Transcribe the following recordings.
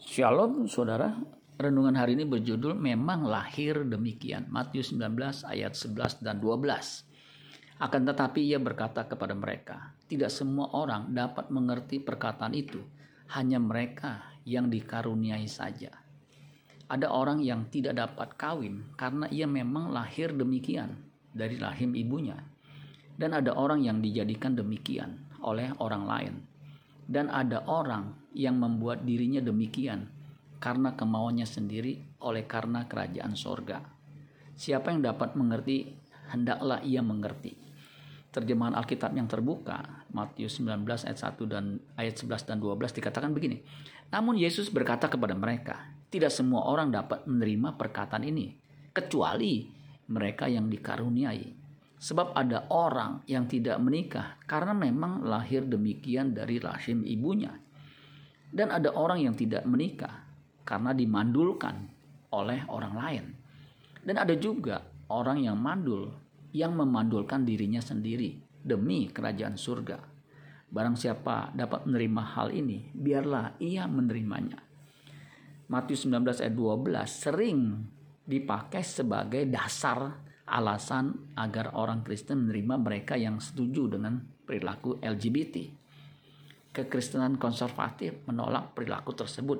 Shalom saudara, renungan hari ini berjudul Memang Lahir Demikian. Matius 19 ayat 11 dan 12. Akan tetapi ia berkata kepada mereka, tidak semua orang dapat mengerti perkataan itu, hanya mereka yang dikaruniai saja. Ada orang yang tidak dapat kawin karena ia memang lahir demikian dari rahim ibunya. Dan ada orang yang dijadikan demikian oleh orang lain dan ada orang yang membuat dirinya demikian karena kemauannya sendiri oleh karena kerajaan sorga. Siapa yang dapat mengerti, hendaklah ia mengerti. Terjemahan Alkitab yang terbuka, Matius 19 ayat 1 dan ayat 11 dan 12 dikatakan begini. Namun Yesus berkata kepada mereka, tidak semua orang dapat menerima perkataan ini, kecuali mereka yang dikaruniai. Sebab ada orang yang tidak menikah karena memang lahir demikian dari rahim ibunya. Dan ada orang yang tidak menikah karena dimandulkan oleh orang lain. Dan ada juga orang yang mandul yang memandulkan dirinya sendiri demi kerajaan surga. Barang siapa dapat menerima hal ini, biarlah ia menerimanya. Matius 19 ayat 12 sering dipakai sebagai dasar alasan agar orang Kristen menerima mereka yang setuju dengan perilaku LGBT. Kekristenan konservatif menolak perilaku tersebut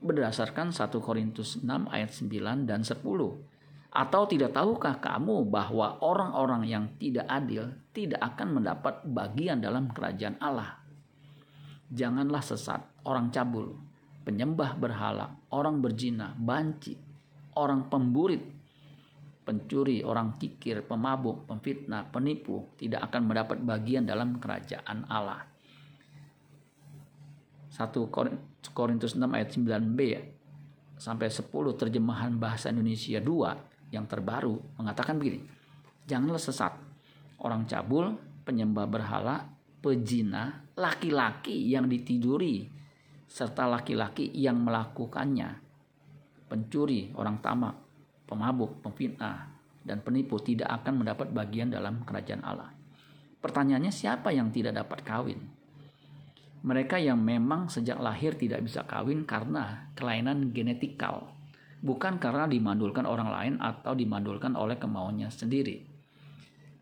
berdasarkan 1 Korintus 6 ayat 9 dan 10. Atau tidak tahukah kamu bahwa orang-orang yang tidak adil tidak akan mendapat bagian dalam kerajaan Allah? Janganlah sesat, orang cabul, penyembah berhala, orang berzina, banci, orang pemburit, pencuri, orang kikir, pemabuk, pemfitnah, penipu tidak akan mendapat bagian dalam kerajaan Allah. 1 Korintus 6 ayat 9b sampai 10 terjemahan bahasa Indonesia 2 yang terbaru mengatakan begini. Janganlah sesat. Orang cabul, penyembah berhala, pejina, laki-laki yang ditiduri serta laki-laki yang melakukannya. Pencuri, orang tamak, pemabuk, pemfitnah, dan penipu tidak akan mendapat bagian dalam kerajaan Allah. Pertanyaannya siapa yang tidak dapat kawin? Mereka yang memang sejak lahir tidak bisa kawin karena kelainan genetikal, bukan karena dimandulkan orang lain atau dimandulkan oleh kemauannya sendiri.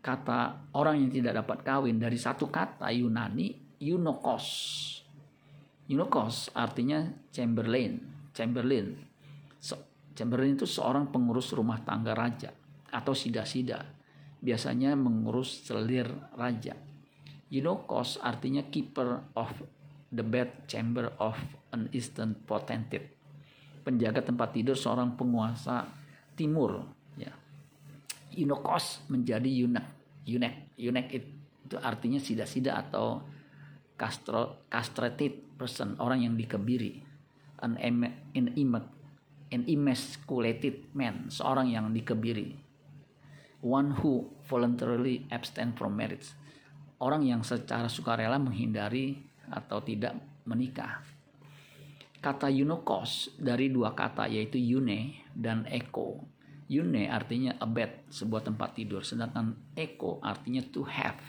Kata orang yang tidak dapat kawin dari satu kata Yunani, Yunokos. Yunokos artinya Chamberlain, Chamberlain, Chamberlain itu seorang pengurus rumah tangga raja atau sida-sida. Biasanya mengurus selir raja. Yunokos artinya keeper of the bed chamber of an eastern potentate. Penjaga tempat tidur seorang penguasa timur. Ya. Yunokos menjadi yunak. Yunek, yunek itu artinya sida-sida atau castro, castrated person, orang yang dikebiri. An inanimate an emasculated man, seorang yang dikebiri. One who voluntarily abstain from marriage. Orang yang secara sukarela menghindari atau tidak menikah. Kata Yunokos dari dua kata yaitu Yune dan Eko. Yune artinya a bed, sebuah tempat tidur. Sedangkan Eko artinya to have,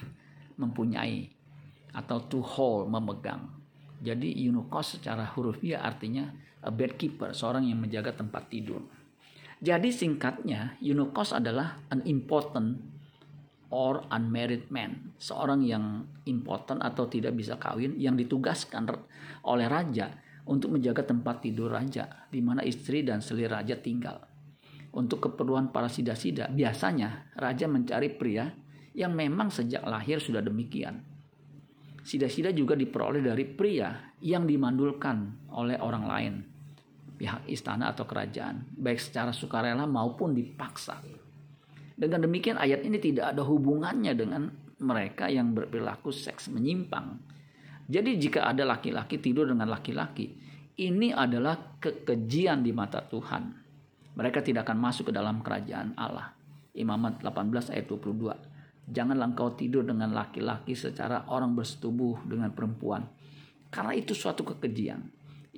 mempunyai. Atau to hold, memegang. Jadi Yunokos secara hurufiah artinya a bedkeeper, seorang yang menjaga tempat tidur. Jadi singkatnya, Yunokos adalah an important or unmarried man, seorang yang important atau tidak bisa kawin yang ditugaskan oleh raja untuk menjaga tempat tidur raja di mana istri dan selir raja tinggal. Untuk keperluan para sida-sida, biasanya raja mencari pria yang memang sejak lahir sudah demikian. Sida-sida juga diperoleh dari pria yang dimandulkan oleh orang lain pihak istana atau kerajaan, baik secara sukarela maupun dipaksa. Dengan demikian ayat ini tidak ada hubungannya dengan mereka yang berperilaku seks menyimpang. Jadi jika ada laki-laki tidur dengan laki-laki, ini adalah kekejian di mata Tuhan. Mereka tidak akan masuk ke dalam kerajaan Allah. Imamat 18 ayat 22. Janganlah engkau tidur dengan laki-laki secara orang bersetubuh dengan perempuan. Karena itu suatu kekejian.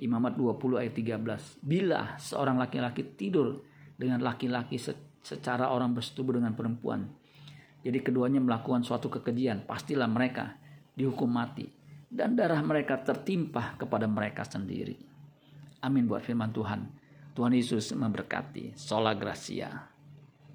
Imamat 20 ayat 13. Bila seorang laki-laki tidur dengan laki-laki secara orang bersetubuh dengan perempuan. Jadi keduanya melakukan suatu kekejian. Pastilah mereka dihukum mati. Dan darah mereka tertimpah kepada mereka sendiri. Amin buat firman Tuhan. Tuhan Yesus memberkati. Sola Gracia.